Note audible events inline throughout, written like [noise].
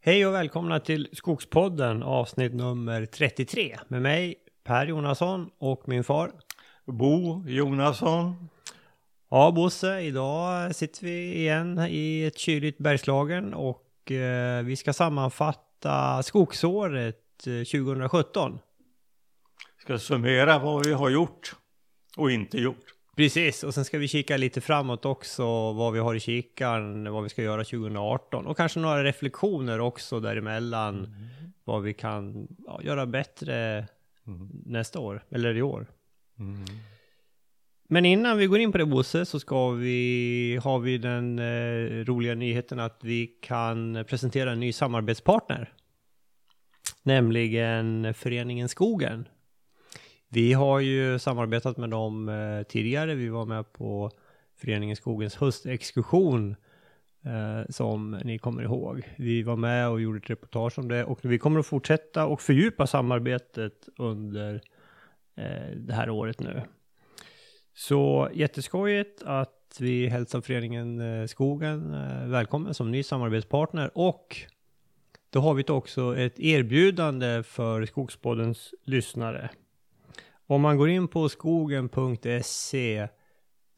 Hej och välkomna till Skogspodden avsnitt nummer 33 med mig Per Jonasson och min far. Bo Jonasson. Ja Bosse, idag sitter vi igen i ett kyligt Bergslagen och eh, vi ska sammanfatta skogsåret eh, 2017. Ska summera vad vi har gjort och inte gjort. Precis, och sen ska vi kika lite framåt också, vad vi har i kikaren, vad vi ska göra 2018 och kanske några reflektioner också däremellan, mm. vad vi kan ja, göra bättre mm. nästa år, eller i år. Mm. Men innan vi går in på det Bosse, så ska vi, har vi den eh, roliga nyheten att vi kan presentera en ny samarbetspartner. Nämligen Föreningen Skogen. Vi har ju samarbetat med dem eh, tidigare. Vi var med på Föreningen Skogens höstexkursion eh, som ni kommer ihåg. Vi var med och gjorde ett reportage om det och vi kommer att fortsätta och fördjupa samarbetet under eh, det här året nu. Så jätteskojigt att vi hälsar föreningen eh, Skogen eh, välkommen som ny samarbetspartner och då har vi också ett erbjudande för Skogspoddens lyssnare. Om man går in på skogen.se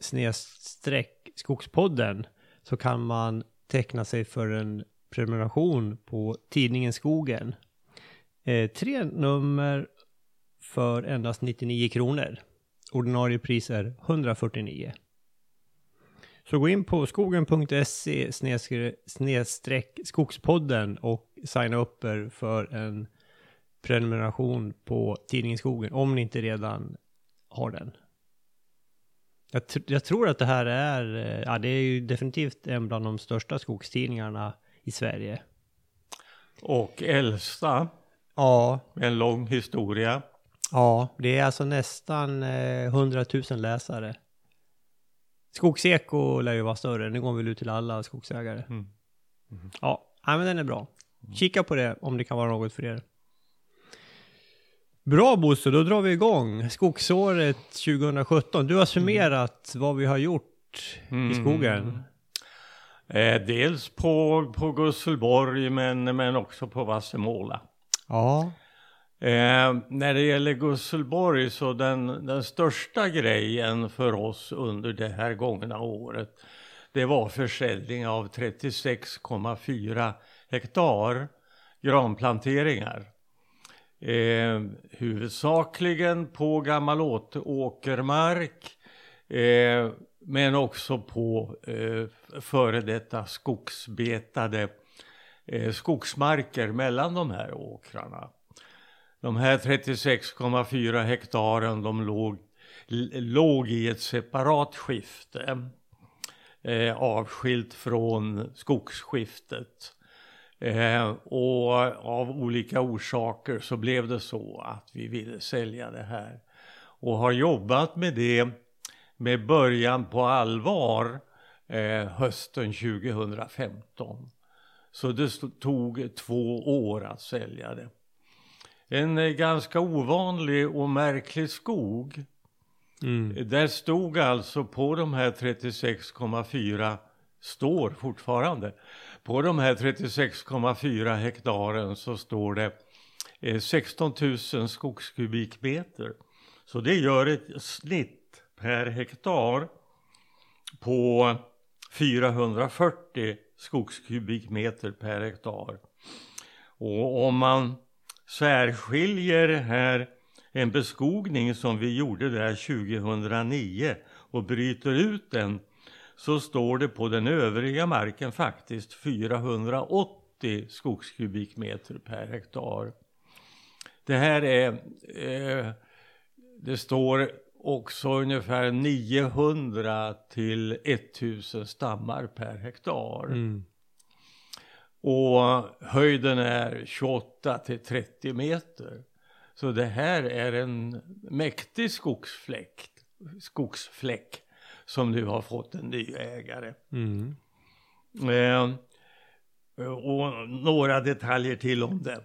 snedstreck skogspodden så kan man teckna sig för en prenumeration på tidningen Skogen. Eh, tre nummer för endast 99 kronor. Ordinarie pris är 149. Så gå in på skogen.se snedstreck skogspodden och signa upp er för en prenumeration på tidningen Skogen om ni inte redan har den. Jag, tr jag, tror att det här är, eh, ja det är ju definitivt en bland de största skogstidningarna i Sverige. Och äldsta. Ja. En lång historia. Ja, det är alltså nästan eh, 100 000 läsare. Skogseko lär ju vara större, nu går väl ut till alla skogsägare. Mm. Mm. Ja, men den är bra. Kika på det om det kan vara något för er. Bra Bosse, då drar vi igång. Skogsåret 2017. Du har summerat mm. vad vi har gjort mm. i skogen. Eh, dels på, på Gusselborg men, men också på Vassemåla. Ja. Eh, när det gäller Gusselborg så den, den största grejen för oss under det här gångna året det var försäljning av 36,4 hektar granplanteringar. Eh, huvudsakligen på gammal åkermark eh, men också på eh, före detta skogsbetade eh, skogsmarker mellan de här åkrarna. De här 36,4 hektaren de låg, låg i ett separat skifte eh, avskilt från skogsskiftet. Eh, och av olika orsaker så blev det så att vi ville sälja det här. Och har jobbat med det med början på allvar eh, hösten 2015. Så det tog två år att sälja det. En eh, ganska ovanlig och märklig skog. Mm. Där stod alltså på de här 36,4 står fortfarande på de här 36,4 hektaren så står det eh, 16 000 skogskubikmeter. Så det gör ett snitt per hektar på 440 skogskubikmeter per hektar. Och om man särskiljer här en beskogning som vi gjorde där 2009 och bryter ut den så står det på den övriga marken faktiskt 480 skogskubikmeter per hektar. Det här är, eh, det står också ungefär 900 till 1000 stammar per hektar. Mm. Och höjden är 28 till 30 meter. Så det här är en mäktig skogsfläck. skogsfläck som nu har fått en ny ägare. Mm. Eh, och några detaljer till om det.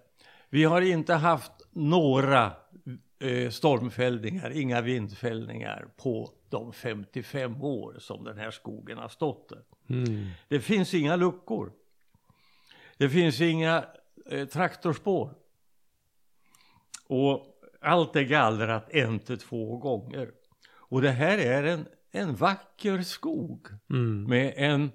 Vi har inte haft några eh, stormfällningar, inga vindfällningar på de 55 år som den här skogen har stått där. Mm. Det finns inga luckor. Det finns inga eh, traktorspår. Och allt är gallrat en till två gånger. Och det här är en, en vacker skog Mm. med en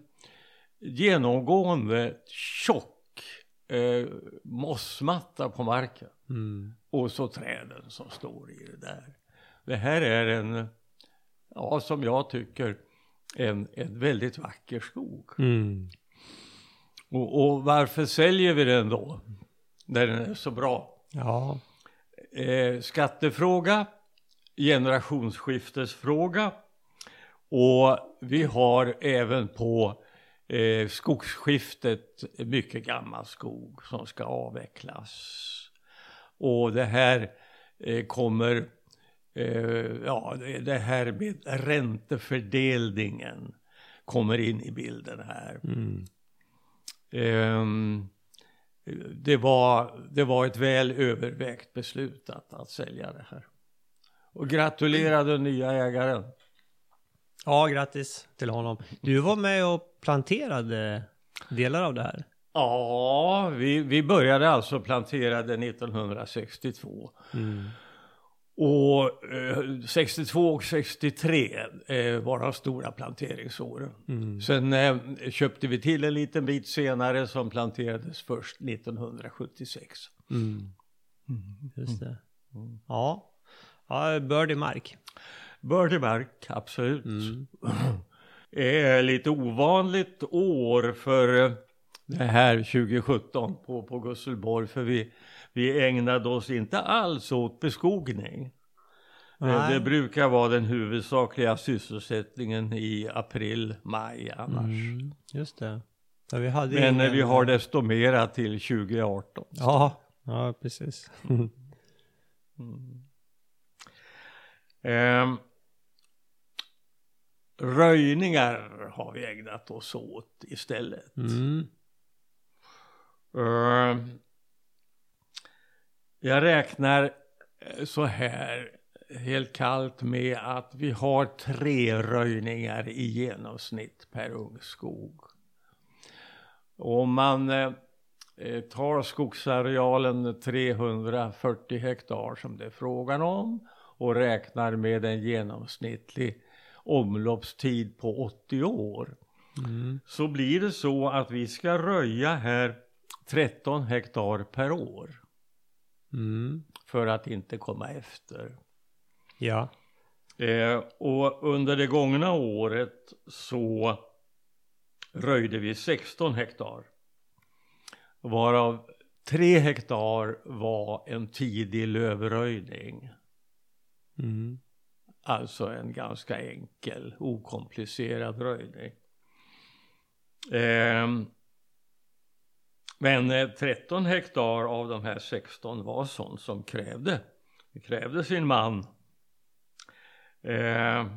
genomgående tjock eh, mossmatta på marken. Mm. Och så träden som står i det där. Det här är en, ja som jag tycker, en, en väldigt vacker skog. Mm. Och, och varför säljer vi den då? När den är så bra? Ja. Eh, skattefråga, generationsskiftesfråga och vi har även på eh, skogsskiftet mycket gammal skog som ska avvecklas. Och det här eh, kommer, eh, ja det- här med räntefördelningen kommer in i bilden här. Mm. Ehm, det, var, det var ett väl övervägt beslut att, att sälja det här. Och gratulera den nya ägaren. Ja, grattis till honom. Du var med och planterade delar av det här. Ja, vi, vi började alltså plantera det 1962. Mm. Och eh, 62 och 63 eh, var de stora planteringsåren. Mm. Sen eh, köpte vi till en liten bit senare som planterades först 1976. Mm. Just det. Ja. Ja, bördig mark. Bördig mark, absolut. Mm. är [clears throat] lite ovanligt år för eh, det här 2017 på, på Gusselborg för vi, vi ägnade oss inte alls åt beskogning. Eh, Nej. Det brukar vara den huvudsakliga sysselsättningen i april, maj annars. Mm. Just det. Ja, vi Men eh, ingen- vi har desto mera till 2018. Ja, ja precis. [laughs] Ehm, röjningar har vi ägnat oss åt istället. Mm. Ehm, jag räknar eh, så här helt kallt med att vi har tre röjningar i genomsnitt per ungskog. Om man eh, eh, tar skogsarealen 340 hektar som det är frågan om och räknar med en genomsnittlig omloppstid på 80 år Mm. så blir det så att vi ska röja här 13 hektar per år Mm. för att inte komma efter. Ja. Eh, och under det gångna året så röjde vi 16 hektar. Varav 3 hektar var en tidig lövröjning. Mm. Alltså en ganska enkel, okomplicerad röjning. Ehm, men eh, 13 hektar av de här 16 var sånt som krävde, det krävde sin man. Ehm,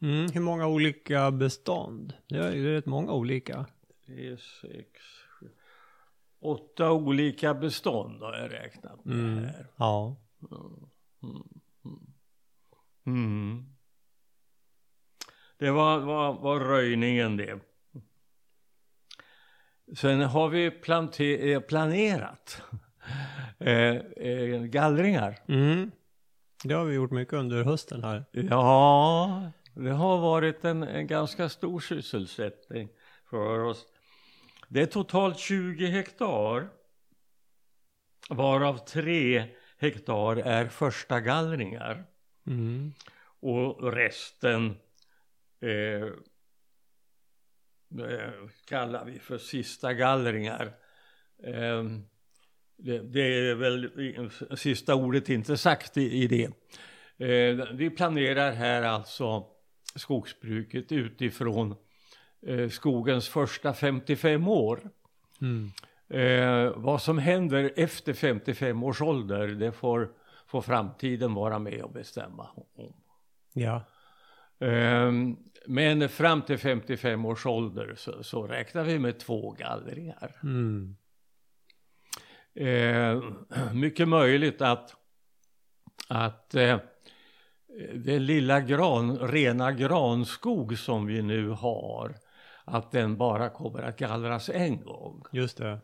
Mm. Hur många olika bestånd? Det är ju rätt många olika. tre, sex, sju, åtta olika bestånd har jag räknat med Mm. här. Ja. Mm. Det var, var, var röjningen det. Sen har vi eh, planerat [laughs] eh, eh, gallringar. Mm. Det har vi gjort mycket under hösten här. Ja, det har varit en, en ganska stor sysselsättning för oss. Det är totalt 20 hektar, varav 3 hektar är första gallringar. Mm. Och resten eh, eh, kallar vi för sista gallringar. Eh, det, det är väl sista ordet inte sagt i, i det. Eh, vi planerar här alltså skogsbruket utifrån eh, skogens första 55 år. Mm. Eh, vad som händer efter 55 års ålder, det får, får framtiden vara med och bestämma om. Ja. Ehm, Men fram till 55 års ålder så, så räknar vi med två gallringar. Mm. Eh, [clears throat] mycket möjligt att, att eh, den lilla gran, rena granskog som vi nu har, att den bara kommer att gallras en gång. Just det.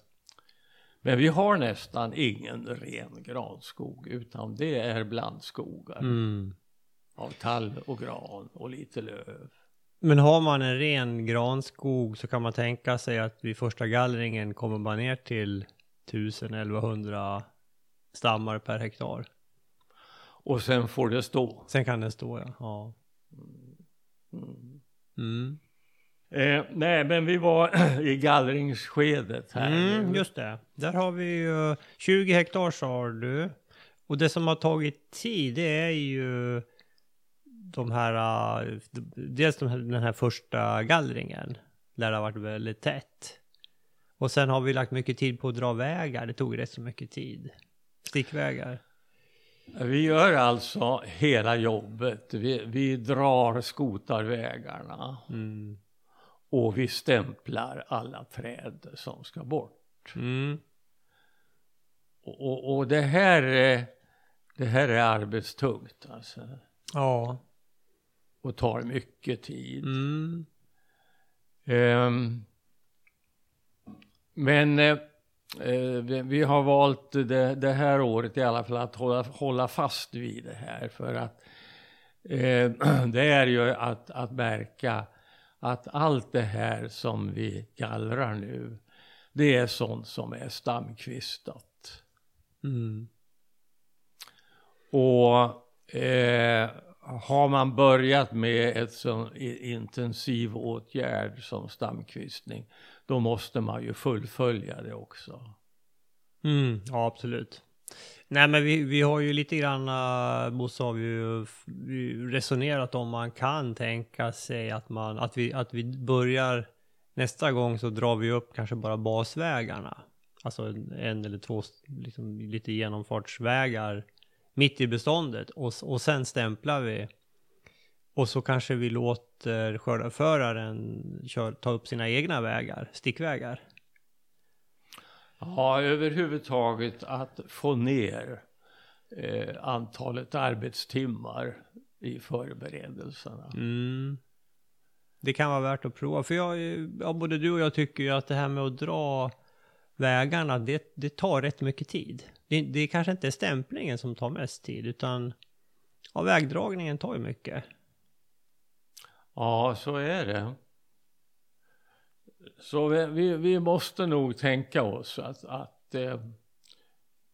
Men vi har nästan ingen ren granskog utan det är blandskogar Mm. av tall och gran och lite löv. Men har man en ren granskog så kan man tänka sig att vid första gallringen kommer man ner till 1000-1100 stammar per hektar. Och sen får det stå. Sen kan den stå ja. ja. Mm. Mm. Eh, nej, men vi var [clears throat] i gallringsskedet här. Mm, just det. Där har vi ju 20 hektar sa du. Och det som har tagit tid det är ju de här, äh, dels de här, den här första gallringen. Där det har varit väldigt tätt. Och sen har vi lagt mycket tid på att dra vägar. Det tog rätt så mycket tid. Stickvägar. Vi gör alltså hela jobbet. Vi, vi drar skotarvägarna Mm. Och vi stämplar alla träd som ska bort. Mm. Och, och, och det här är, det här är arbetstungt alltså. Ja. Och tar mycket tid. Mm. Ehm, men eh, vi, vi har valt det, det här året i alla fall att hålla, hålla fast vid det här för att eh, [clears throat] det är ju att, att märka att allt det här som vi gallrar nu det är sånt som är stamkvistat. Mm. Och eh, har man börjat med ett sån i- intensiv åtgärd som stamkvistning, då måste man ju fullfölja det också. Mm, ja, absolut. Nej, men vi, vi har ju lite grann, eh, Bosse har ju resonerat om man kan tänka sig att man, att vi, att vi börjar nästa gång så drar vi upp kanske bara basvägarna. Alltså en, en eller två liksom, lite genomfartsvägar mitt i beståndet och, och sen stämplar vi. Och så kanske vi låter skördarföraren kör, ta upp sina egna vägar, stickvägar. Ja, överhuvudtaget att få ner eh, antalet arbetstimmar i förberedelserna. Mm. Det kan vara värt att prova. För jag, ja, både du och jag tycker ju att det här med att dra vägarna, det, det tar rätt mycket tid. Det, det kanske inte är stämplingen som tar mest tid, utan ja, vägdragningen tar ju mycket. Ja, så är det. Så vi, vi, vi måste nog tänka oss att, att eh,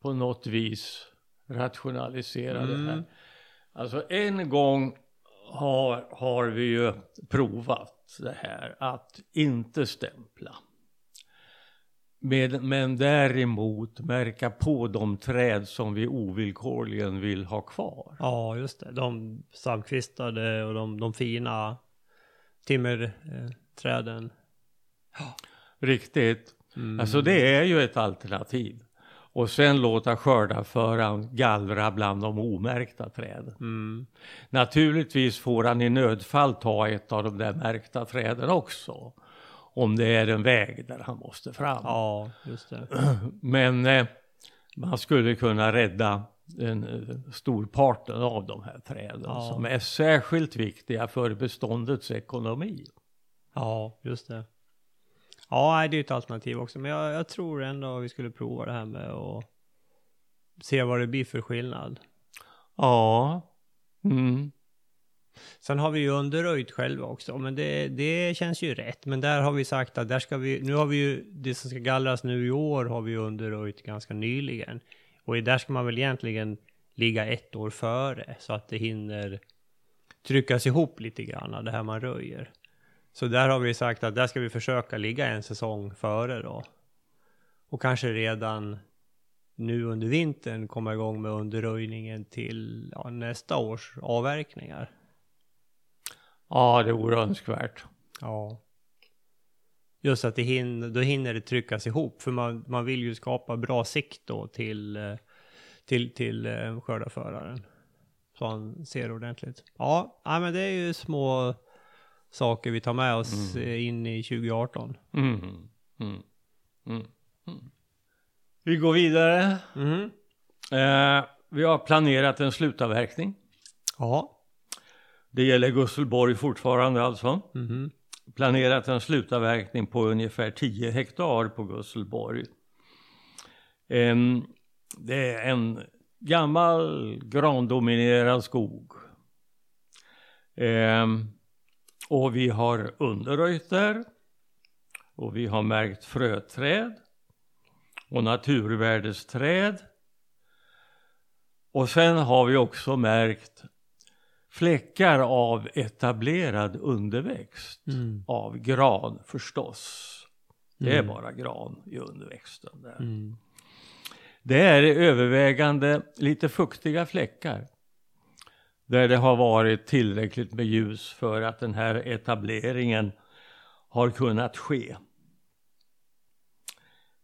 på något vis rationalisera det här. Mm. Alltså en gång har, har vi ju provat det här att inte stämpla. Med, men däremot märka på de träd som vi ovillkorligen vill ha kvar. Ja, just det. De stamkvistade och de, de fina timmerträden. Riktigt. Mm. Alltså det är ju ett alternativ. Och sen låta skördarföraren gallra bland de omärkta träden. Mm. Naturligtvis får han i nödfall ta ett av de där märkta träden också. Om det är en väg där han måste fram. Ja, just det. [clears throat] Men eh, man skulle kunna rädda en eh, storparten av de här träden Ja. som är särskilt viktiga för beståndets ekonomi. Ja, just det. Ja, det är ett alternativ också. Men jag, jag tror ändå vi skulle prova det här med att se vad det blir för skillnad. Ja. Mm. Sen har vi ju underröjt själva också, men det, det känns ju rätt. Men där har vi sagt att där ska vi, nu har vi ju, det som ska gallras nu i år har vi underröjt ganska nyligen. Och där ska man väl egentligen ligga ett år före så att det hinner tryckas ihop lite grann, det här man röjer. Så där har vi sagt att där ska vi försöka ligga en säsong före då. Och kanske redan nu under vintern komma igång med underröjningen till ja, nästa års avverkningar. Ja, det vore önskvärt. Ja. Just att det hinner, då hinner det tryckas ihop. För man, man vill ju skapa bra sikt då till, till, till eh, skördarföraren. Så han ser ordentligt. Ja, ja, men det är ju små saker vi tar med oss eh, in i 2018. Mm. Mm. Mm. Mm. Vi går vidare. Mhm. Eh, vi har planerat en slutavverkning. Ja. Det gäller Gusselborg fortfarande alltså. Mhm. planerat en slutavverkning på ungefär 10 hektar på Gusselborg. Ehm, det är en gammal grandominerad skog. Ehm, och vi har underröjt där. Och vi har märkt fröträd och naturvärdesträd. Och sen har vi också märkt fläckar av etablerad underväxt Mm. av gran förstås. Det är Mm. bara gran i underväxten där. Mm. Det är övervägande lite fuktiga fläckar. Där det har varit tillräckligt med ljus för att den här etableringen har kunnat ske.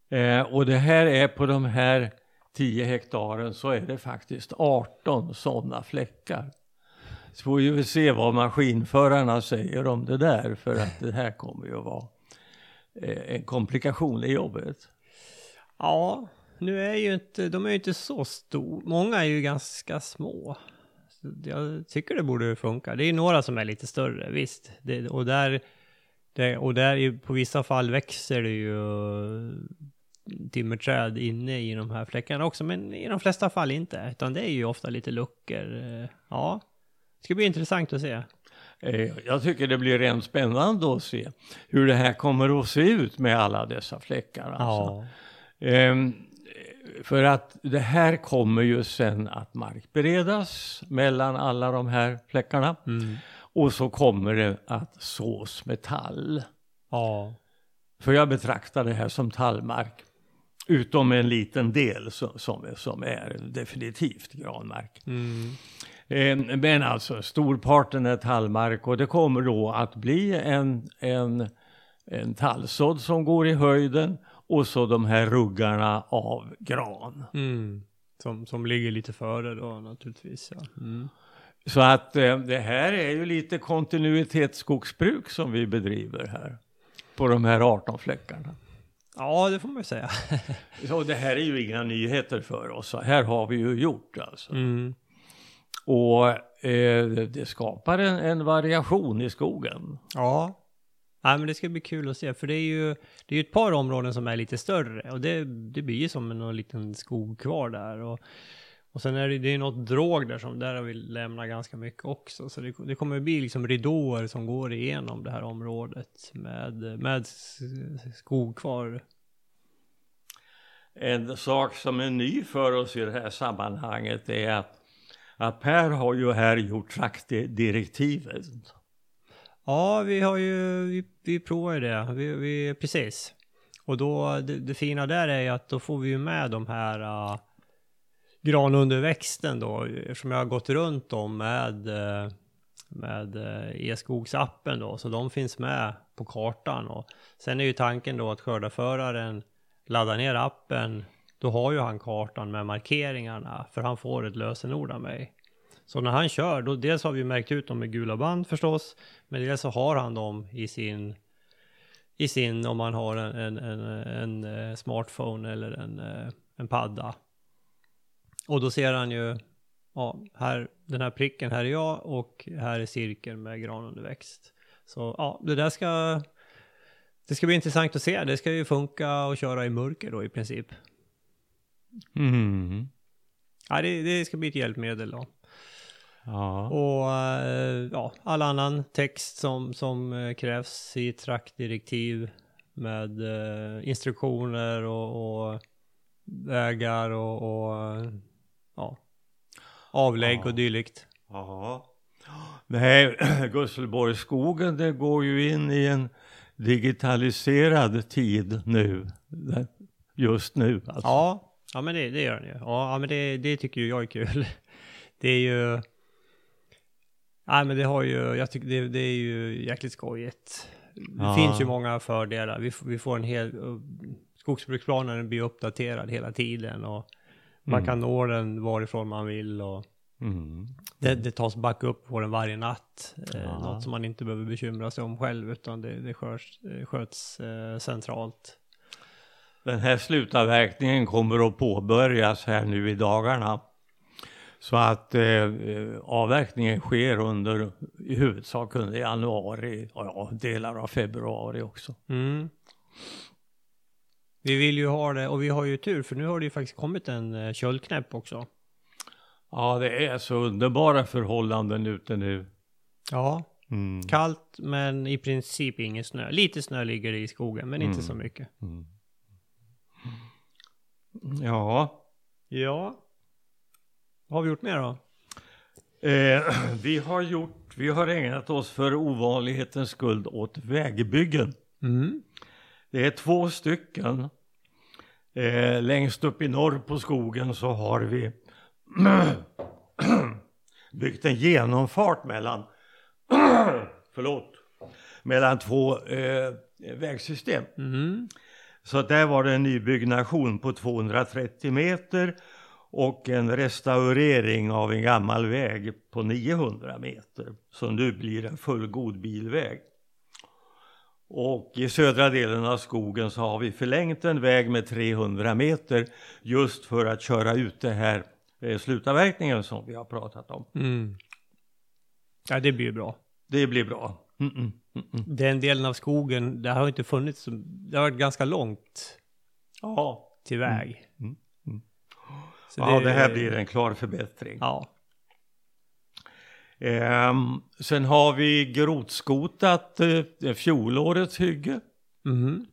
Eh, och det här är på de här 10 hektaren så är det faktiskt 18 sådana fläckar. Så får vi se vad maskinförarna säger om det där för att det här kommer ju att vara eh, en komplikation i jobbet. Ja, nu är ju inte, de är ju inte så stora. Många är ju ganska små. Jag tycker det borde funka. Det är några som är lite större, visst. Det, och där, det, och där på vissa fall växer det ju timmerträd inne i de här fläckarna också, men i de flesta fall inte. Utan det är ju ofta lite luckor. Ja, det ska bli intressant att se. Eh, Jag tycker det blir rent spännande att se hur det här kommer att se ut med alla dessa fläckar. Alltså. Ehm, för att det här kommer ju sen att markberedas mellan alla de här fläckarna. Mm. Och så kommer det att sås med tall. Ja. För jag betraktar det här som tallmark. Utom en liten del som, som, är, som är definitivt granmark. Mm. Eh, Men alltså storparten är tallmark och det kommer då att bli en, en, en tallsådd som går i höjden och så de här ruggarna av gran. Mm. Som, som ligger lite före då naturligtvis. Ja. Mm. Så att eh, det här är ju lite kontinuitetsskogsbruk som vi bedriver här. På de här 18 fläckarna. ja, det får man ju säga. [laughs] Så det här är ju inga nyheter för oss. Så här har vi ju gjort alltså. Mm. Och eh, det- skapar en, en variation i skogen. Ja. Ja, men det ska bli kul att se, för det är ju det är ju ett par områden som är lite större och det, det blir ju som en liten skog kvar där. Och, och sen är det, det är något drog där som där har vi lämnat ganska mycket också. Så det, det kommer bli liksom ridåer som går igenom det här området med, med skog kvar. En sak som är ny för oss i det här sammanhanget är att, att Per har ju här gjort traktdirektivet. Ja, vi har ju, vi, vi provar ju det, vi, vi, precis. Och då, det, det fina där är ju att då får vi ju med de här uh, granunderväxten då, eftersom jag har gått runt dem med, äh, med äh, e-skogsappen då, så de finns med på kartan. Och sen är ju tanken då att skördarföraren laddar ner appen, då har ju han kartan med markeringarna, för han får ett lösenord av mig. Så när han kör, då dels har vi märkt ut dem med gula band förstås, men dels så har han dem i sin, i sin om man har en, en, en, en eh, smartphone eller en, eh, en padda. Och då ser han ju, ja, här, den här pricken, här är jag och här är cirkeln med granunderväxt. Så ja, det där ska, det ska bli intressant att se. Det ska ju funka att köra i mörker då i princip. Mm. Ja, det, det ska bli ett hjälpmedel då. Ja. Och eh, ja, all annan text som, som eh, krävs i traktdirektiv med eh, instruktioner och, och vägar och, och ja, avlägg Ja. och dylikt. ja. Nej, [clears throat] Gusselborgsskogen det går ju in i en digitaliserad tid nu. Just nu alltså. Ja, ja men det, det gör den ju. Ja, men det, det tycker ju jag är kul. [laughs] Det är ju... Nej men det har ju, jag tycker det, det är ju jäkligt skojigt. Det Ja. finns ju många fördelar. Vi, vi får en hel... Skogsbruksplanen blir uppdaterad hela tiden och man Mm. kan nå den varifrån man vill och Mm. det, det tas backup på den varje natt. Eh, Ja. Något som man inte behöver bekymra sig om själv utan det, det sköts, eh, sköts eh, centralt. Den här slutavverkningen kommer att påbörjas här nu i dagarna. Så att eh, avverkningen sker under, i huvudsak under januari, ja delar av februari också. Mm. Vi vill ju ha det, och vi har ju tur för nu har det ju faktiskt kommit en eh, köldknäpp också. Ja, det är så underbara förhållanden ute nu. Ja, Mm. kallt men i princip ingen snö. Lite snö ligger det i skogen, men inte Mm. så mycket. Mm. Ja, Ja. Vad har vi gjort mer då? eh, [clears throat] vi har gjort, vi har ägnat oss för ovanlighetens skull åt vägbyggen. Mm. Det är två stycken. Eh, längst upp i norr på skogen så har vi [clears throat] byggt en genomfart mellan, [clears throat] förlåt, mellan två eh, vägsystem. Mm. Så där var det en nybyggnation på 230 meter och en restaurering av en gammal väg på 900 meter som nu blir en fullgod bilväg. Och i södra delen av skogen så har vi förlängt en väg med 300 meter just för att köra ut det här eh, slutavverkningen som vi har pratat om. Mm. Ja, det blir bra. Det blir bra. Mm -mm, mm -mm. Den delen av skogen, det har inte funnits, det har varit ganska långt Ja. till väg. Mm, mm. Så ja, det här blir en klar förbättring. Ja. Ehm, sen har vi grotskotat eh, fjolårets hygge Mhm.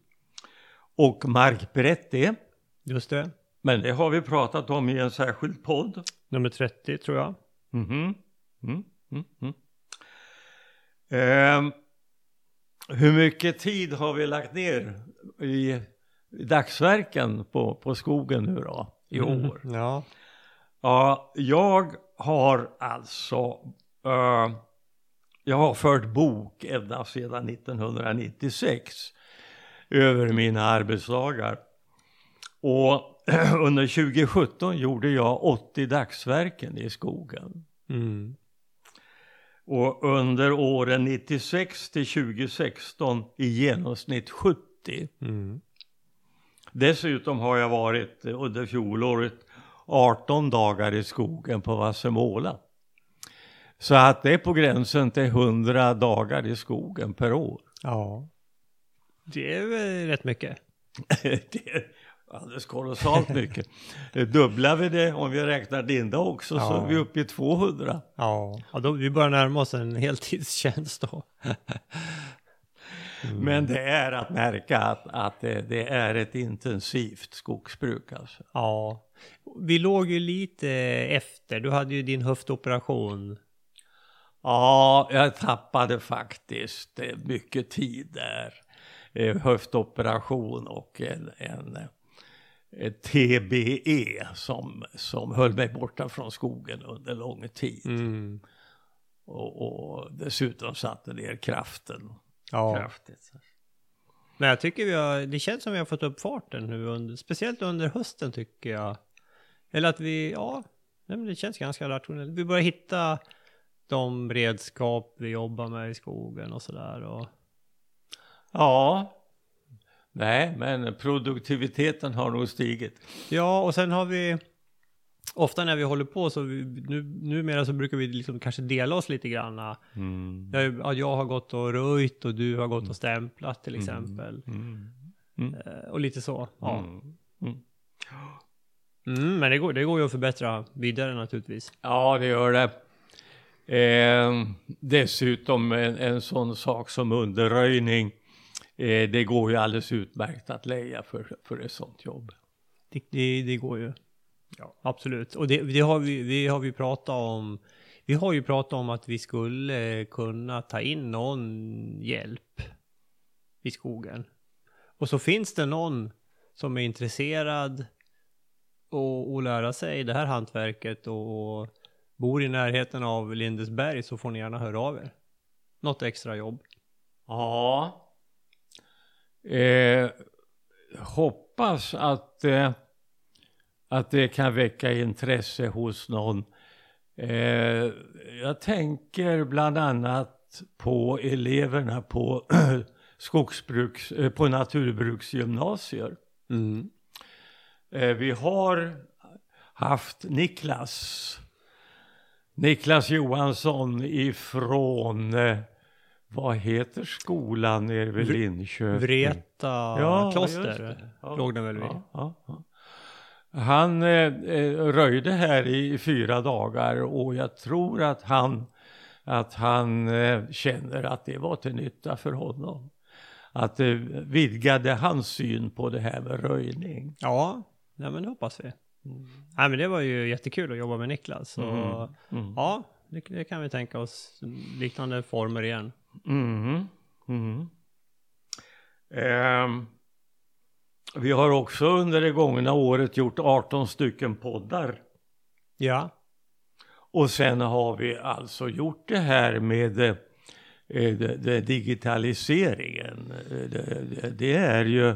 och markberett det. Just det. Men det har vi pratat om i en särskild podd. Nummer 30 tror jag. Mhm. Mm, mm, mm. Ehm, hur mycket tid har vi lagt ner i, i dagsverken på, på skogen nu då, i Mm. år? Ja. Ja, jag har alltså, eh, jag har fört bok ända sedan 1996 över mina arbetsdagar. Och [clears throat] under 2017 gjorde jag 80 dagsverken i skogen. Mm. Och under åren 96 till 2016 i genomsnitt 70. Mm. Dessutom har jag varit under fjolåret 18 dagar i skogen på Vassemåla. Så att det är på gränsen till 100 dagar i skogen per år. Ja. Det är väl rätt mycket. [laughs] det är alldeles kolossalt mycket. Dubblar vi det om vi räknar Dinda också så Ja. är vi uppe i 200. Ja. ja då, vi börjar närma oss en heltidstjänst då. [laughs] Mm. Men det är att märka att, att det, det är ett intensivt skogsbruk alltså. Ja. Vi låg ju lite efter. Du hade ju din höftoperation. Ja, jag tappade faktiskt eh, mycket tid där. Eh, Höftoperation och en, en, eh, TBE som, som höll mig borta från skogen under lång tid. Mm. Och, och dessutom satte ner kraften Ja. kraftigt. Men jag tycker vi har, det känns som vi har fått upp farten nu under, speciellt under hösten tycker jag. Eller att vi, ja, det känns ganska rationellt. Vi börjar hitta de redskap vi jobbar med i skogen och sådär. Och, Ja, nej, men produktiviteten har nog stigit. ja, och sen har vi, ofta när vi håller på så, vi, nu, numera så brukar vi liksom kanske dela oss lite grann. Mm. Jag, ja, jag har gått och röjt och du har gått och stämplat till exempel. Mm. Eh, Och lite så. Ja. Mm. Mm. Mm, men det går, det går ju att förbättra vidare naturligtvis. Ja, det gör det. Eh, dessutom en, en sån sak som underröjning. Eh, det går ju alldeles utmärkt att leja för, för ett sånt jobb. Det, det, det går ju. Ja. Absolut. Och det, det har vi, vi har vi pratat om. Vi har ju pratat om att vi skulle kunna ta in någon hjälp i skogen. Och så finns det någon som är intresserad och, och lära sig det här hantverket och bor i närheten av Lindesberg så får ni gärna höra av er. Något extra jobb. Ja. Eh, hoppas att, eh, att det kan väcka intresse hos någon. Eh, jag tänker bland annat på eleverna på [clears throat] skogsbruks, eh, på naturbruksgymnasier. Mm. Eh, vi har haft Niklas Niklas Johansson ifrån, vad heter skolan nere vid Linköping? Vreta Ja, kloster. Ja. låg den väl vid. Ja, ja. Han eh, eh, röjde här i fyra dagar och jag tror att han, att han eh, känner att det var till nytta för honom. Att det vidgade hans syn på det här med röjning. Ja, nej, men det hoppas vi. Nej, men det var ju jättekul att jobba med Niklas. Så, Mm. Mm. Ja, det, det kan vi tänka oss liknande former igen. Mm. Vi har också under det gångna året gjort 18 stycken poddar. Ja, Och sen har vi alltså gjort det här med eh, det, det, digitaliseringen. Eh, Det, det, det är ju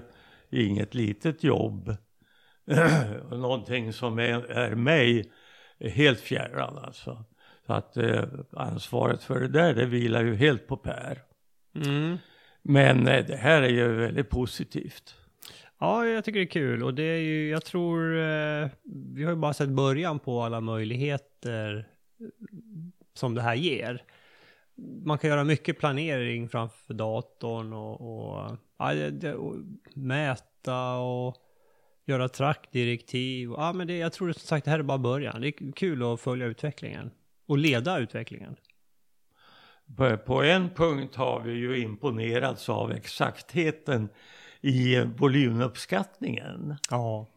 inget litet jobb. [clears throat] Någonting som är, är mig helt fjärran alltså. Så att eh, ansvaret för det där, det vilar ju helt på Per. mm. Men eh, det här är ju väldigt positivt ja jag tycker det är kul. Och det är ju, jag tror, eh, vi har ju bara sett början på alla möjligheter eh, som det här ger. Man kan göra mycket planering framför datorn och, och, ja, det, och mäta och göra trackdirektiv. Ja, men det, jag tror som sagt det här är bara början. Det är kul att följa utvecklingen och leda utvecklingen. På en punkt har vi ju imponerats av exaktheten i volymuppskattningen. Ja.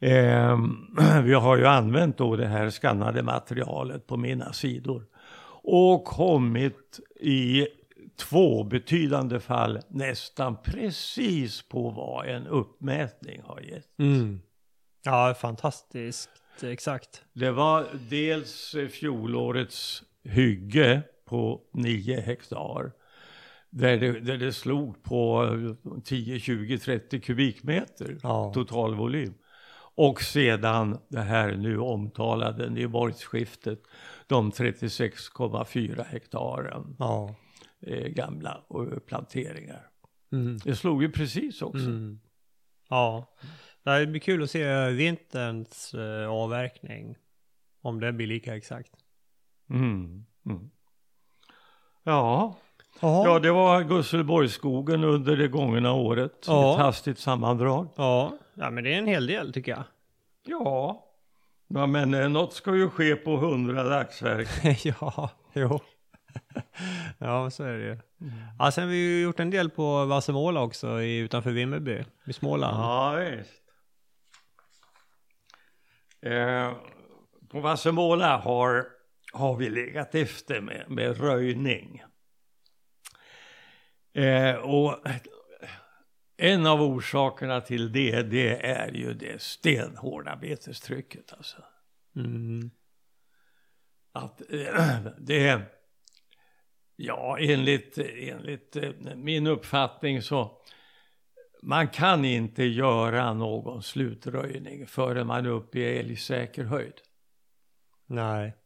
Ehm, [clears throat] vi har ju använt då det här skannade materialet på mina sidor och kommit i två betydande fall nästan precis på vad en uppmätning har gett. Mm. Ja, fantastiskt. Exakt. Det var dels eh, fjolårets hygge på 9 hektar. Där det, där det slog på eh, 10, 20, 30 kubikmeter Ja. totalvolym. Och sedan det här nu omtalade Nyborgsskiftet, de 36,4 hektaren Ja. eh, gamla eh, planteringar. Mm. Det slog ju precis också. Mm. Ja. Det blir kul att se vinterns eh, avverkning. Om det blir lika exakt. Mm. Mm. Ja, Ja. Ja, det var Gusselborgsskogen under det gångna året. Ja. Ett hastigt sammandrag. Ja. ja, men det är en hel del tycker jag. Ja. ja, men eh, något ska ju ske på hundra dagsverken. [laughs] ja, jo. [laughs] ja, så är det ju. Ja, sen har vi ju gjort en del på Vassemåla också i, utanför Vimmerby i Småland. Ja, visst. Eh, på Vassemåla har, har vi legat efter med, med röjning. Eh, och en av orsakerna till det, det är ju det stenhårda betestrycket alltså. Mm. att eh, det ja enligt, enligt eh, min uppfattning så man kan inte göra någon slutröjning förrän man är uppe i älgsäker höjd. Nej.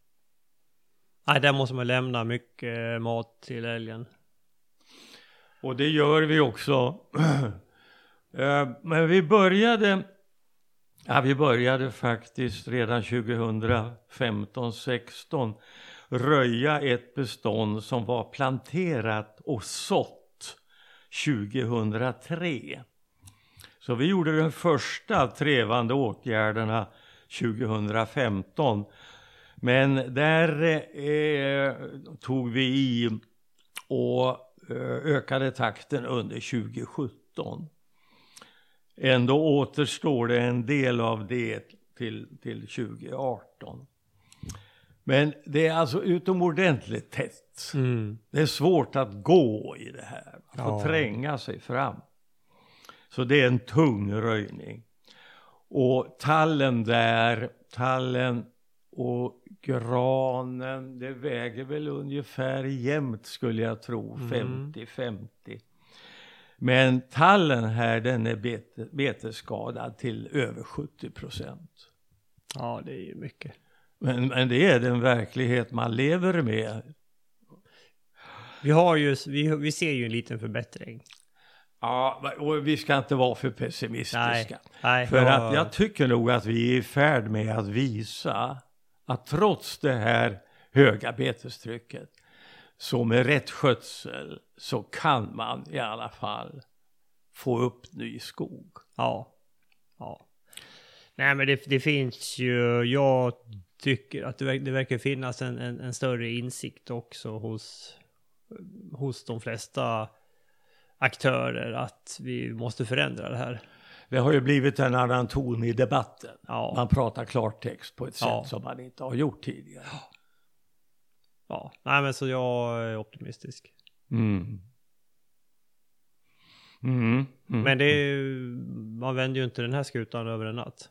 Nej, där måste man lämna mycket mat till älgen. Och det gör vi också. [clears throat] Eh, men vi började, ja vi började faktiskt redan 2015-16 röja ett bestånd som var planterat och sått 2003. Så vi gjorde den första trevande åtgärderna 2015. Men där eh, tog vi i och ökade takten under 2017. Ändå återstår det en del av det till, till 2018. Men det är alltså utomordentligt tätt. Mm. Det är svårt att gå i det här. Får Ja. tränga sig fram. Så det är en tung röjning. Och tallen där, tallen och granen, det väger väl ungefär jämnt skulle jag tro, Mm. 50-50. Men tallen här den är bete, betesskadad till över 70 procent. Ja, det är ju mycket. Men, men det är den verklighet man lever med. Vi har ju, vi, vi ser ju en liten förbättring. Ja, och vi ska inte vara för pessimistiska. Nej, nej. För jag- att jag tycker nog att vi är i färd med att visa att trots det här höga betestrycket. Så med rätt skötsel så kan man i alla fall få upp ny skog. Ja. Ja. Nej men det, det finns ju, jag tycker att det, det verkar finnas en, en, en större insikt också hos, hos de flesta aktörer att vi måste förändra det här. Det har ju blivit en annan ton i debatten. Ja. Man pratar klartext på ett sätt Ja. som man inte har gjort tidigare. Ja, nej men så jag är optimistisk. Mm. Mm. Mm. Men det är, ju- man vänder ju inte den här skutan över en natt.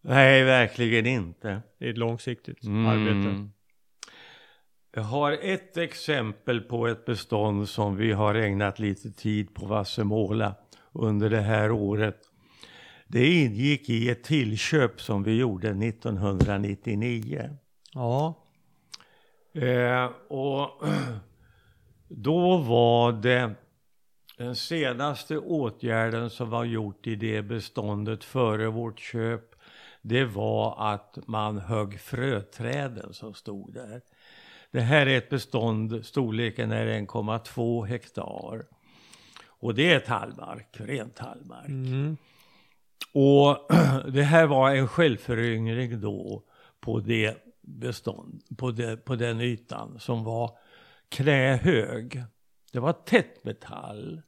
Nej, verkligen inte. Det är ett långsiktigt Mm. arbete. Jag har ett exempel på ett bestånd som vi har ägnat lite tid på Vassemåla under det här året. Det ingick i ett tillköp som vi gjorde 1999. Ja. Eh, och [clears throat] då var det den senaste åtgärden som var gjort i det beståndet före vårt köp. Det var att man högg fröträden som stod där. Det här är ett bestånd, storleken är 1,2 hektar. Och det är tallmark, ren tallmark. Mm. Och [clears throat] det här var en självföryngring då på det bestånd, på, det, på den ytan som var knähög. Det var tätt med tall,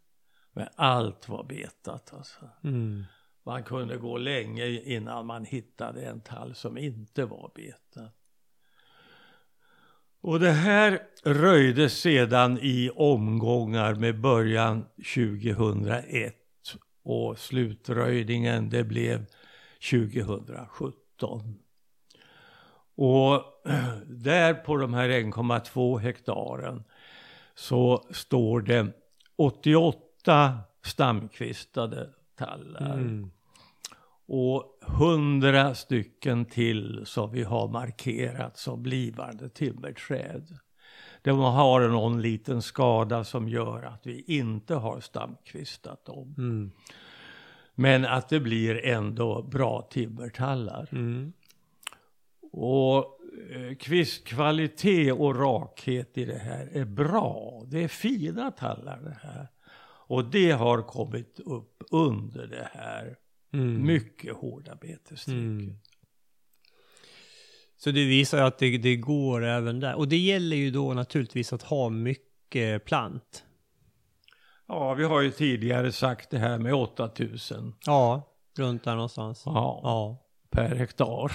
men allt var betat alltså. Mm. Man kunde gå länge innan man hittade en tall som inte var betad. Och det här röjdes sedan i omgångar med början 2001 och slutröjningen det blev 2017. Och [clears throat] där på de här 1,2 hektaren så står det 88 stamkvistade tallar Mm och 100 stycken till som vi har markerat som blivande timmerträd. De har någon liten skada som gör att vi inte har stamkvistat dem. Mm. Men att det blir ändå bra timmertallar. Mm. Och eh, kvistkvalitet och rakhet i det här är bra. Det är fina tallar det här. Och det har kommit upp under det här Mm. mycket hårda betestrycket. Mm. Så det visar att det, det går även där. Och det gäller ju då naturligtvis att ha mycket plant. Ja, vi har ju tidigare sagt det här med 8000 Ja, runt där någonstans. ja, Ja. per hektar.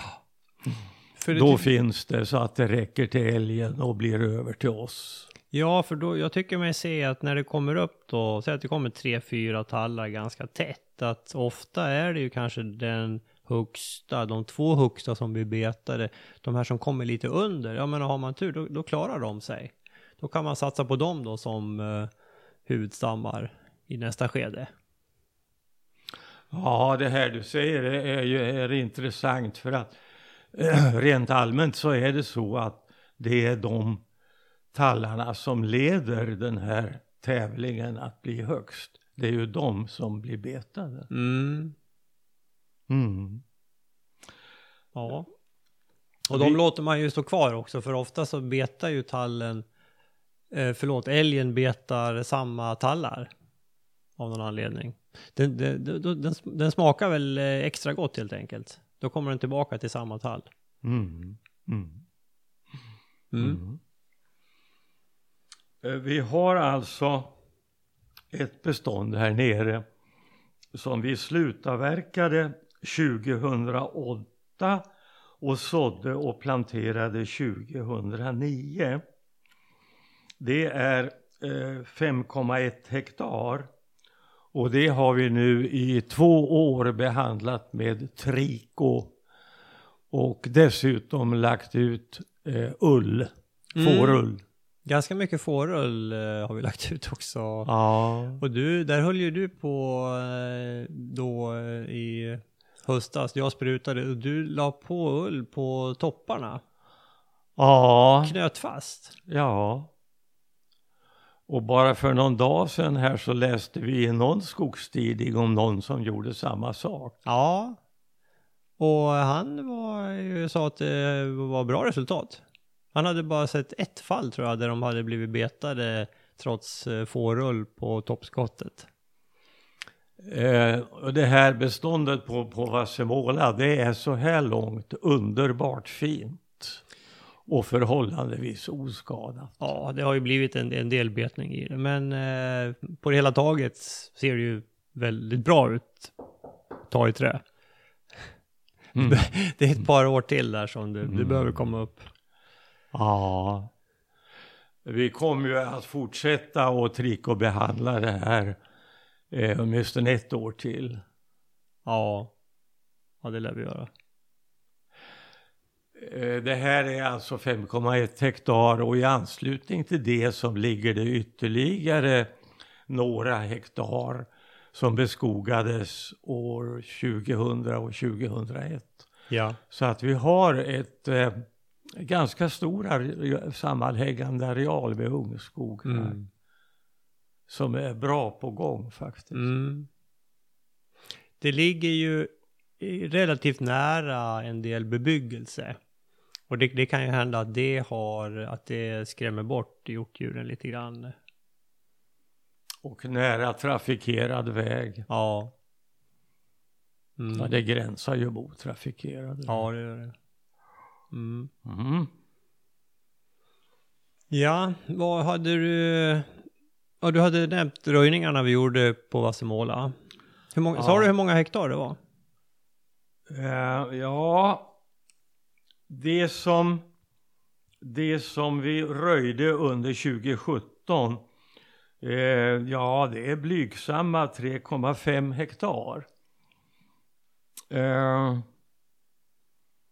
För det Då ty- finns det så att det räcker till älgen och blir över till oss. Ja, för då, jag tycker mig se att när det kommer upp då, säg att det kommer tre, fyra tallar ganska tätt, att ofta är det ju kanske den högsta, de två högsta som blir betade, de här som kommer lite under, ja men har man tur då, då klarar de sig. Då kan man satsa på dem då som eh, huvudstammar i nästa skede. Ja, det här du säger är ju är intressant för att eh, [clears throat] rent allmänt så är det så att det är de tallarna som leder den här tävlingen att bli högst. Det är ju de som blir betade. Mm, Mm. ja. Och de låter man ju stå kvar också, för ofta så betar ju tallen, eh, förlåt, älgen betar samma tallar. Av någon anledning. Den, den, den, den, smakar väl eh, extra gott helt enkelt. Då kommer den tillbaka till samma tall. Mm. Mm. Mm. Eh, vi har alltså ett bestånd här nere som vi slutavverkade 2008 och sådde och planterade 2009. Det är eh, 5,1 hektar och det har vi nu i två år behandlat med triko och dessutom lagt ut eh, ull, Mm. Ganska mycket fårull eh, har vi lagt [laughs] ut också. Ja. Och du, där höll ju du på eh, då eh, i höstas. Jag sprutade och du la på ull på topparna. Ja, Knöt fast. ja. Och bara för någon dag sedan här så läste vi i någon skogstidning om någon som gjorde samma sak. Ja. Och han var, sa att det var bra resultat. Han hade bara sett ett fall tror jag, där de hade blivit betade trots eh, fårull på toppskottet. Eh, och det här beståndet på, på Vassemåla, det är så här långt underbart fint. Och förhållandevis oskadat. Ja, det har ju blivit en, en del betning i det, men eh, på det hela taget ser det ju väldigt bra ut. Ta i trä. Mm. [laughs] Det är ett par år till där som du, du behöver komma upp. Ja. Vi kommer ju att fortsätta och trick och behandla det här eh, åtminstone ett år till. Ja, ja det lär vi göra. Eh, Det här är alltså 5,1 hektar och i anslutning till det som ligger det ytterligare några hektar som beskogades år 2000 och 2001. Ja, Så att vi har ett eh, ganska stor are- sammanhängande areal med ungskog här. mm. Som är bra på gång faktiskt. Mm. Det ligger ju relativt nära en del bebyggelse. Och det, det kan ju hända att det har, att det skrämmer bort hjortdjuren lite grann. Och nära trafikerad väg. Ja. Mm. Ja, det gränsar ju mot trafikerad väg. Ja, det gör det. Mm. Mm. Ja, vad hade du... Ja, du hade nämnt röjningarna vi gjorde på Vassemåla. Hur många, Ja. Sa du hur många hektar det var? Eh, ja, det som, det som vi röjde under 2017, eh, ja det är blygsamma 3,5 hektar. Eh,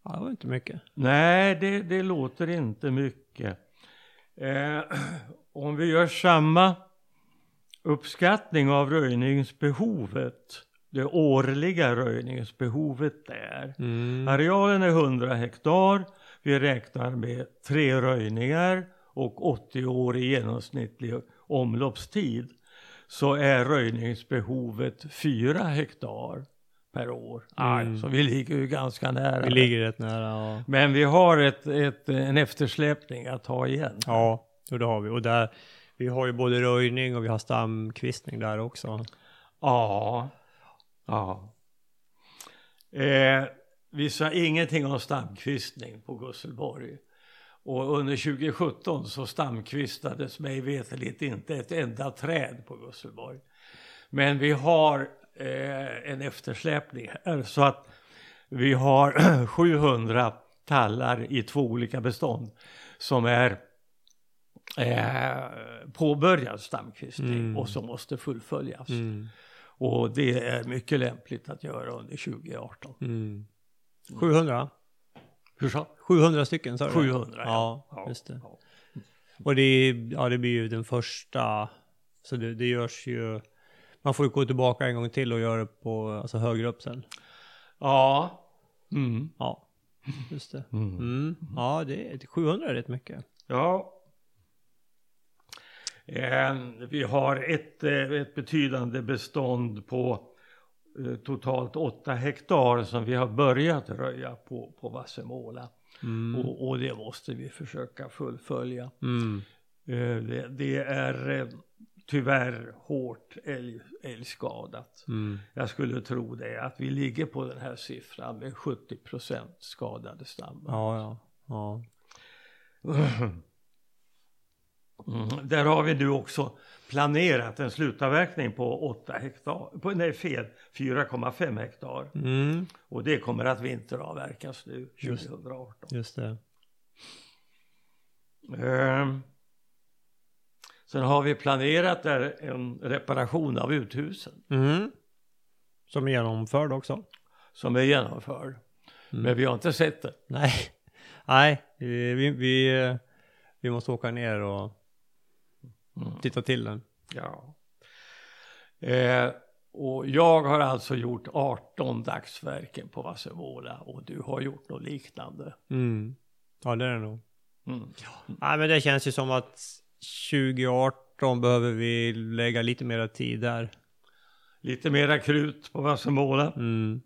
Ja, det var inte mycket. nej, det, det låter inte mycket. Eh, [clears throat] om vi gör samma uppskattning av röjningsbehovet, det årliga röjningsbehovet där, Mm. Arealen är 100 hektar. Vi räknar med tre röjningar och 80 år i genomsnittlig omloppstid. Så är röjningsbehovet 4 hektar per år. Mm. Så vi ligger ju ganska nära. Vi ligger rätt nära. Ja, Men vi har ett, ett, en eftersläpning att ta igen. ja och det har vi. Och där, vi har ju både röjning och vi har stamkvistning där också. Ja. ja. Eh, vi sa ingenting om stamkvistning på Gusselborg. Och under 2017 så stamkvistades mig veterligt inte ett enda träd på Gusselborg. Men vi har eh, en eftersläpning här så att vi har [clears throat] 700 tallar i två olika bestånd som är eh, påbörjad stamkvistning Mm. och som måste fullföljas. Mm. Och det är mycket lämpligt att göra under 2018. Mm. 700? Hur så? 700 stycken sa du? 700 Ja, ja. just det. Ja. Och det, är- ja, det blir ju den första, så det, det görs ju, man får ju gå tillbaka en gång till och göra det på, alltså högre upp sen. Ja. Mm. Ja, just det. Mm. Mm. Ja, det är, 700 är rätt mycket. Ja. Eh, vi har ett, eh, ett betydande bestånd på eh, totalt 8 hektar som vi har börjat röja på, på Vassemåla. Mm. Och, och det måste vi försöka fullfölja. Mm. Eh, det, det är eh, tyvärr hårt älg, älgskadat. Mm. Jag skulle tro det, att vi ligger på den här siffran med 70 skadade stammar. Ja, ja. ja. Mm. Där har vi nu också planerat en slutavverkning på 8 hektar, på, nej fel, 4,5 hektar. Mm. Och det kommer att vinteravverkas nu Just. 2018. Just det. Ehm. Sen har vi planerat där en reparation av uthusen Mm. Som är genomförd också. som är genomförd. Mm. Men vi har inte sett det. Nej, nej, vi, vi, vi, måste åka ner och Mm. titta till den. Ja. Eh, och jag har alltså gjort 18 dagsverken på Vassemåla och du har gjort något liknande. Mm. Ja, det är det nog. Mm. Nej, men det känns ju som att 2018 behöver vi lägga lite mera tid där. Lite mera krut på Vassemåla. Mm.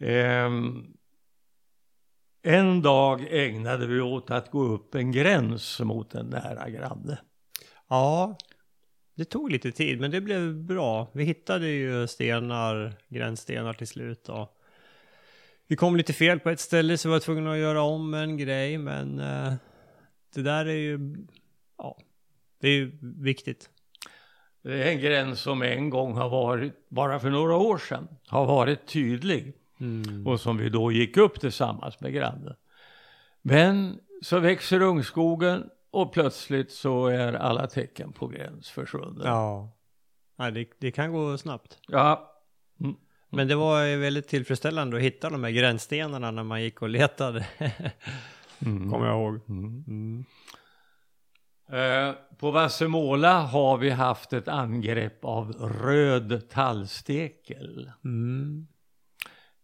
Ehm, En dag ägnade vi åt att gå upp en gräns mot en nära granne. Ja, det tog lite tid men det blev bra. Vi hittade ju stenar, gränsstenar till slut och vi kom lite fel på ett ställe så vi var tvungna att göra om en grej men eh, det där är ju, ja, det är ju viktigt. Det är en gräns som en gång har varit, bara för några år sedan, har varit tydlig. Mm. Och som vi då gick upp tillsammans med grannen. Men så växer ungskogen och plötsligt så är alla tecken på gräns försvunna. Ja, Nej, det, det kan gå snabbt. ja. Men det var ju väldigt tillfredsställande att hitta de här gränsstenarna när man gick och letade. [laughs] Mm. Kommer jag ihåg. Mm. Mm. Eh, på Vassemåla har vi haft ett angrepp av röd tallstekel. Mm.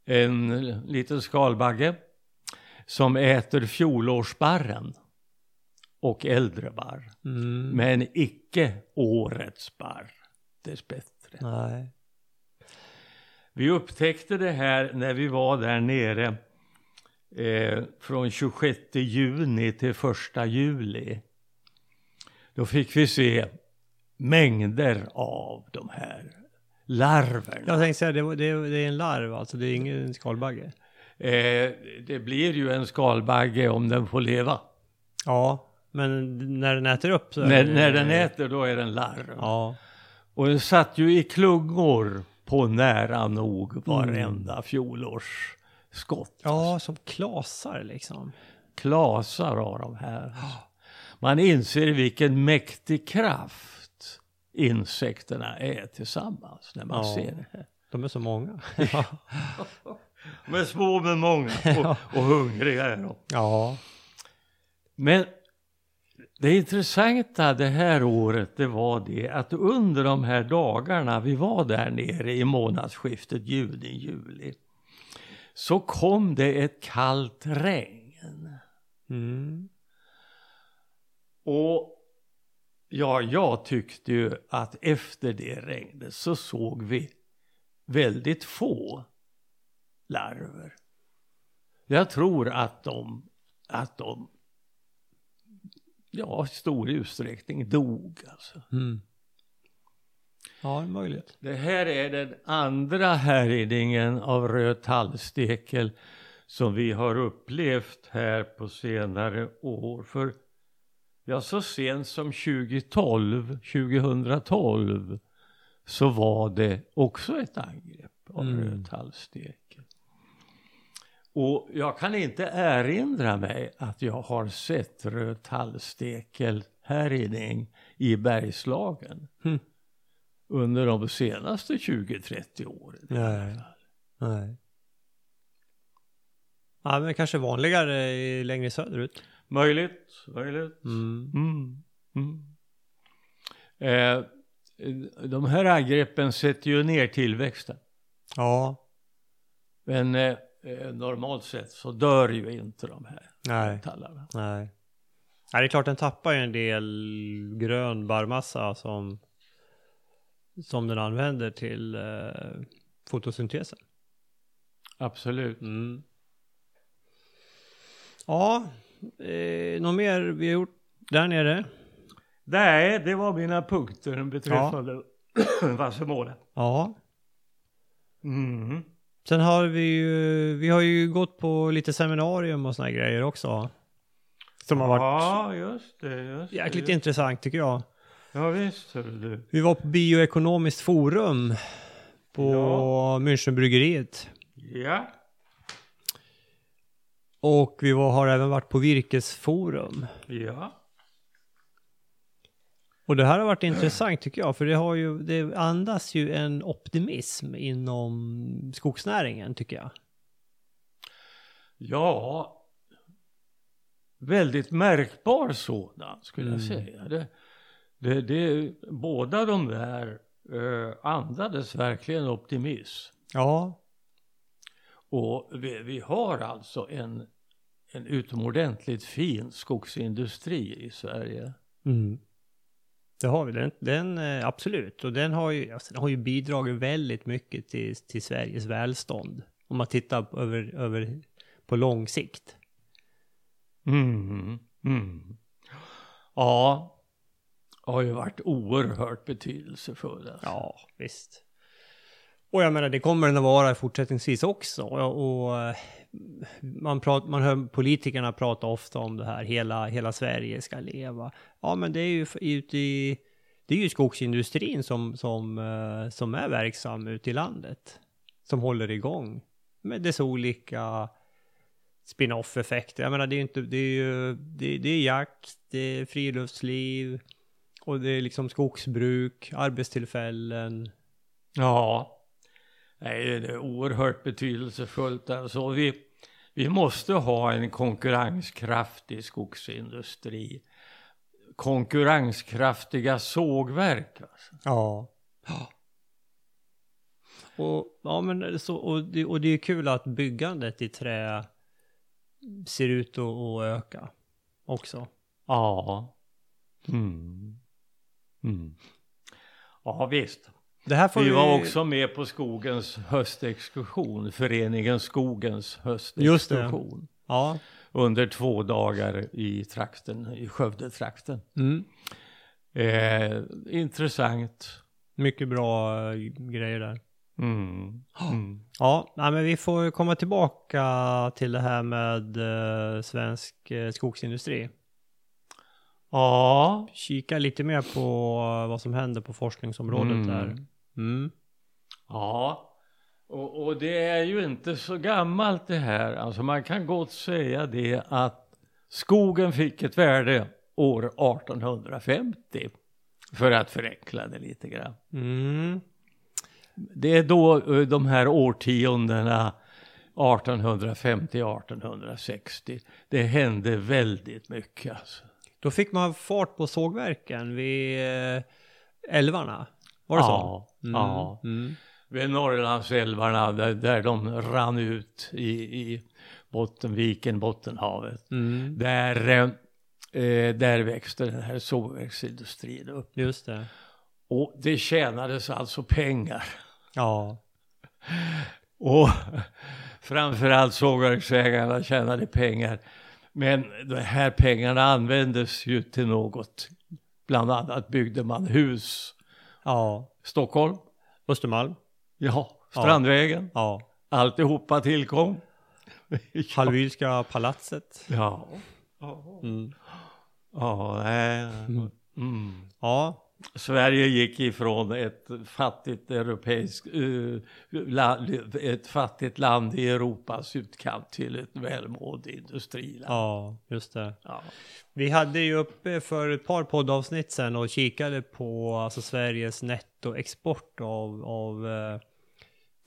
En liten skalbagge som äter fjolårsbarren och äldre barr. Mm. Men icke årets barr, dessbättre. Nej. Vi upptäckte det här när vi var där nere eh, från 26 juni till 1 juli. Då fick vi se mängder av de här larverna. Jag tänkte säga, det, det, det är en larv alltså, det är ingen skalbagge. Eh, det blir ju en skalbagge om den får leva. Ja, men när den äter upp så är När, när den äter då är den larv. Ja. Och den satt ju i klungor på nära nog varenda fjolårsskott. ja, som klasar liksom. Klasar av de här. Man inser vilken mäktig kraft insekterna är tillsammans när man Ja. ser det här. De är så många. [laughs] De är små men många och, och hungriga är de. ja. Men det intressanta det här året det var det att under de här dagarna vi var där nere i månadsskiftet juni-juli så kom det ett kallt regn. Mm. Och ja, jag tyckte ju att efter det regnet så såg vi väldigt få larver. Jag tror att de, att de ja, i stor utsträckning dog alltså. Mm. Ja, det är möjligt. Det här är den andra härjningen av röd tallstekel som vi har upplevt här på senare år. För ja, så sent som 2012, 2012 så var det också ett angrepp av Mm. röd tallstekel. Och jag kan inte erinra mig att jag har sett röd tallstekel härjning i Bergslagen Mm. Under de senaste 20-30 åren. Nej. Nej. Ja, men kanske vanligare i- längre söderut. Möjligt, möjligt. Mm. Mm. Mm. Eh, de här angreppen sätter ju ner tillväxten. Ja. Men eh, eh, normalt sett så dör ju inte de här Nej. tallarna. Nej. Ja, det är klart den tappar ju en del grön barrmassa som, som den använder till eh, fotosyntesen. Absolut. Mm. Ja, eh, något mer vi har gjort där nere? Nej, det var mina punkter beträffande [clears throat] Vassemåla. Ja. Mm. Sen har vi ju, vi har ju gått på lite seminarium och såna grejer också. Som har varit Ja, just det. Just jäkligt just. intressant tycker jag. Ja, visst du. Vi var på bioekonomiskt forum på Ja. Münchenbryggeriet. Ja. Och vi var, har även varit på virkesforum. Ja. Och det här har varit intressant tycker jag, för det, har ju, det andas ju en optimism inom skogsnäringen tycker jag. Ja, väldigt märkbar sådan skulle jag Mm. säga. Det, det, det, båda de där eh, andades verkligen optimism. Ja, Och vi, vi har alltså en, en utomordentligt fin skogsindustri i Sverige. mm. det har vi. Den, den eh, absolut. Och den har ju, alltså, den har ju bidragit väldigt mycket till, till Sveriges välstånd. Om man tittar på, över, över, på lång sikt. Mm. Mm. Ja, har ju varit oerhört betydelsefull. Alltså. Ja, visst. Och jag menar, det kommer den att vara fortsättningsvis också. Och, och man, prat, man hör politikerna prata ofta om det här, hela, hela Sverige ska leva. Ja, men det är ju ute i, det är ju skogsindustrin som, som, eh, som är verksam ute i landet. Som håller igång med dess olika spin-off-effekter. Jag menar, det är ju inte, det är ju, det, det är jakt, det är friluftsliv och det är liksom skogsbruk, arbetstillfällen. Ja, Nej, det är oerhört betydelsefullt. Alltså vi, vi måste ha en konkurrenskraftig skogsindustri. Konkurrenskraftiga sågverk. Alltså. Ja. Och, ja, men så, och, det, och det är kul att byggandet i trä ser ut att, att öka också. Ja. Mm. Mm. Ja, visst. vi, vi var också med på Skogens höstexkursion, föreningen Skogens höstexkursion. Ja. Under två dagar i trakten, i Skövdetrakten. Mm. Eh, intressant. Mycket bra äh, grejer där. Mm. Mm. Ja, nej, men vi får komma tillbaka till det här med eh, svensk eh, skogsindustri. Ja. Kika lite mer på vad som händer på forskningsområdet Mm. där. Mm. Ja, och, och det är ju inte så gammalt det här. Alltså man kan gott säga det att skogen fick ett värde år 1850. För att förenkla det lite grann. Mm. Det är då eh, de här årtiondena 1850-1860. Det hände väldigt mycket alltså. Då fick man fart på sågverken vid eh, älvarna. Var det så? Ja, Mm. ja. Mm. Vid Norrlandsälvarna där, där de rann ut i, i Bottenviken, Bottenhavet. Mm. Där, eh, eh, där växte den här sågverksindustrin upp. Just det. Och det tjänades alltså pengar. Ja. [laughs] Och framförallt sågverksägarna tjänade pengar. Men de här pengarna användes ju till något. Bland annat byggde man hus. Ja. Stockholm, Östermalm. ja, Strandvägen, Ja. alltihopa tillkom. [laughs] Hallwylska palatset. Ja. Mm. Ja, nej. Mm. Ja. Sverige gick ifrån ett fattigt europeiskt, la, ett fattigt land i Europas utkant till ett välmående industriland. Ja, just det. Ja. Vi hade ju uppe för ett par poddavsnitt sen och kikade på alltså Sveriges nettoexport av, av eh,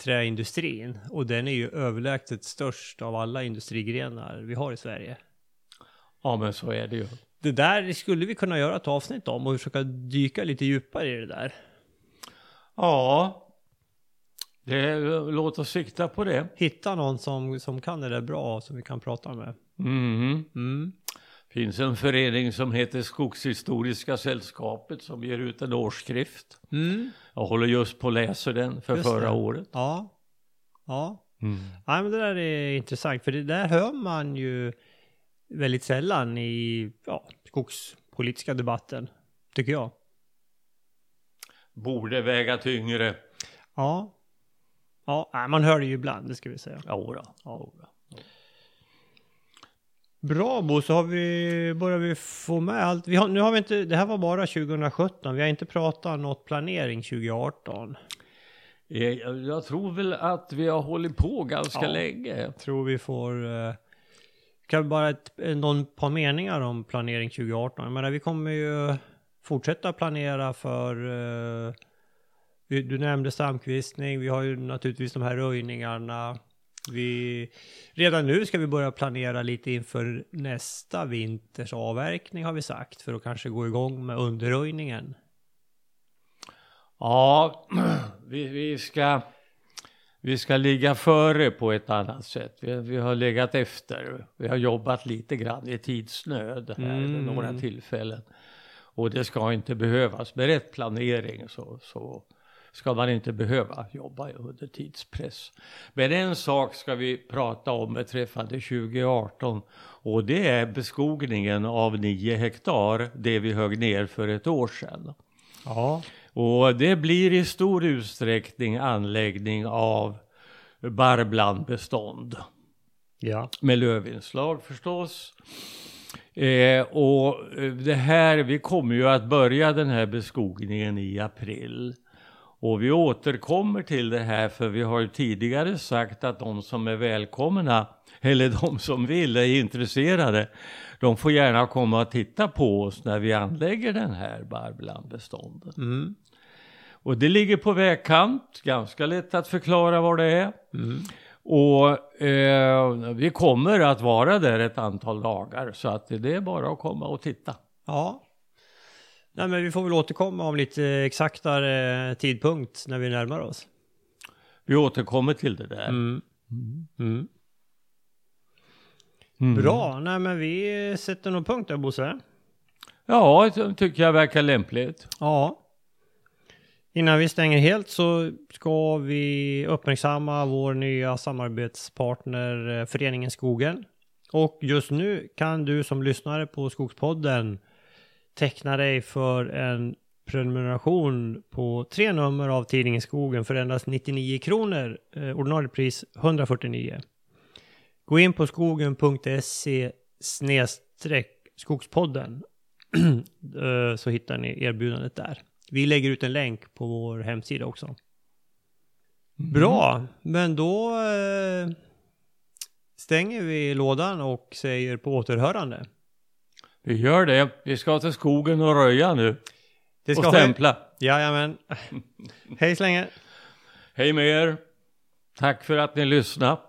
träindustrin. Och den är ju överlägset störst av alla industrigrenar vi har i Sverige. ja, men så är det ju. Det där skulle vi kunna göra ett avsnitt om och försöka dyka lite djupare i det där. Ja, det, låt oss sikta på det. Hitta någon som, som kan det där bra som vi kan prata med. Mm. Mm. finns en förening som heter Skogshistoriska sällskapet som ger ut en årsskrift. Mm. Jag håller just på att läsa den för Just förra det. året. Ja. Ja. Mm. Nej, men det där är intressant, för det där hör man ju väldigt sällan i ja, skogspolitiska debatten, tycker jag. Borde väga tyngre. Ja. Ja, man hör det ju ibland, det ska vi säga. Jodå. Jodå. Bra Bo, så har vi, börjar vi få med allt. Vi har, nu har vi inte, det här var bara 2017, vi har inte pratat något planering 2018. Eh, Jag tror väl att vi har hållit på ganska Ja. länge. Tror vi får... Kan bara ett, någon par meningar om planering 2018? Jag menar, vi kommer ju fortsätta planera för... Eh, du nämnde stamkvistning, vi har ju naturligtvis de här röjningarna. Vi, redan nu ska vi börja planera lite inför nästa vinters avverkning har vi sagt, för att kanske gå igång med underröjningen. Ja, [clears throat] vi, vi, ska, vi ska ligga före på ett annat sätt. Vi, vi har legat efter. Vi har jobbat lite grann i tidsnöd här vid Mm. några tillfällen. Och det ska inte behövas. Med rätt planering så, så ska man inte behöva jobba under tidspress. Men en sak ska vi prata om beträffande 2018 och det är beskogningen av 9 hektar, det vi högg ner för ett år sedan. Ja. Och det blir i stor utsträckning anläggning av barblandbestånd. Ja. Med lövinslag förstås. Eh, och det här, vi kommer ju att börja den här beskogningen i april. Och vi återkommer till det här för vi har ju tidigare sagt att de som är välkomna, eller de som vill, är intresserade, de får gärna komma och titta på oss när vi anlägger den här barblandbestånden. Mm. Och det ligger på vägkant, ganska lätt att förklara var det är. Mm. Och eh, vi kommer att vara där ett antal dagar så att det är bara att komma och titta. Ja. Nej, men vi får väl återkomma om lite exaktare tidpunkt när vi närmar oss. Vi återkommer till det där. Mm. Mm. Mm. Bra, nej men vi sätter nog punkt där Bosse. Ja, det tycker jag verkar lämpligt. Ja. Innan vi stänger helt så ska vi uppmärksamma vår nya samarbetspartner eh, Föreningen Skogen. Och just nu kan du som lyssnare på Skogspodden teckna dig för en prenumeration på tre nummer av tidningen Skogen för endast 99 kronor. Eh, ordinarie pris 149. Gå in på skogen.se snedstreck skogspodden [clears throat] eh, så hittar ni erbjudandet där. Vi lägger ut en länk på vår hemsida också. Mm. Bra, men då eh, stänger vi lådan och säger på återhörande. Vi gör det. Vi ska till skogen och röja nu. Det och stämpla. Jajamän. [laughs] Hej så länge. Hej med er. Tack för att ni lyssnade.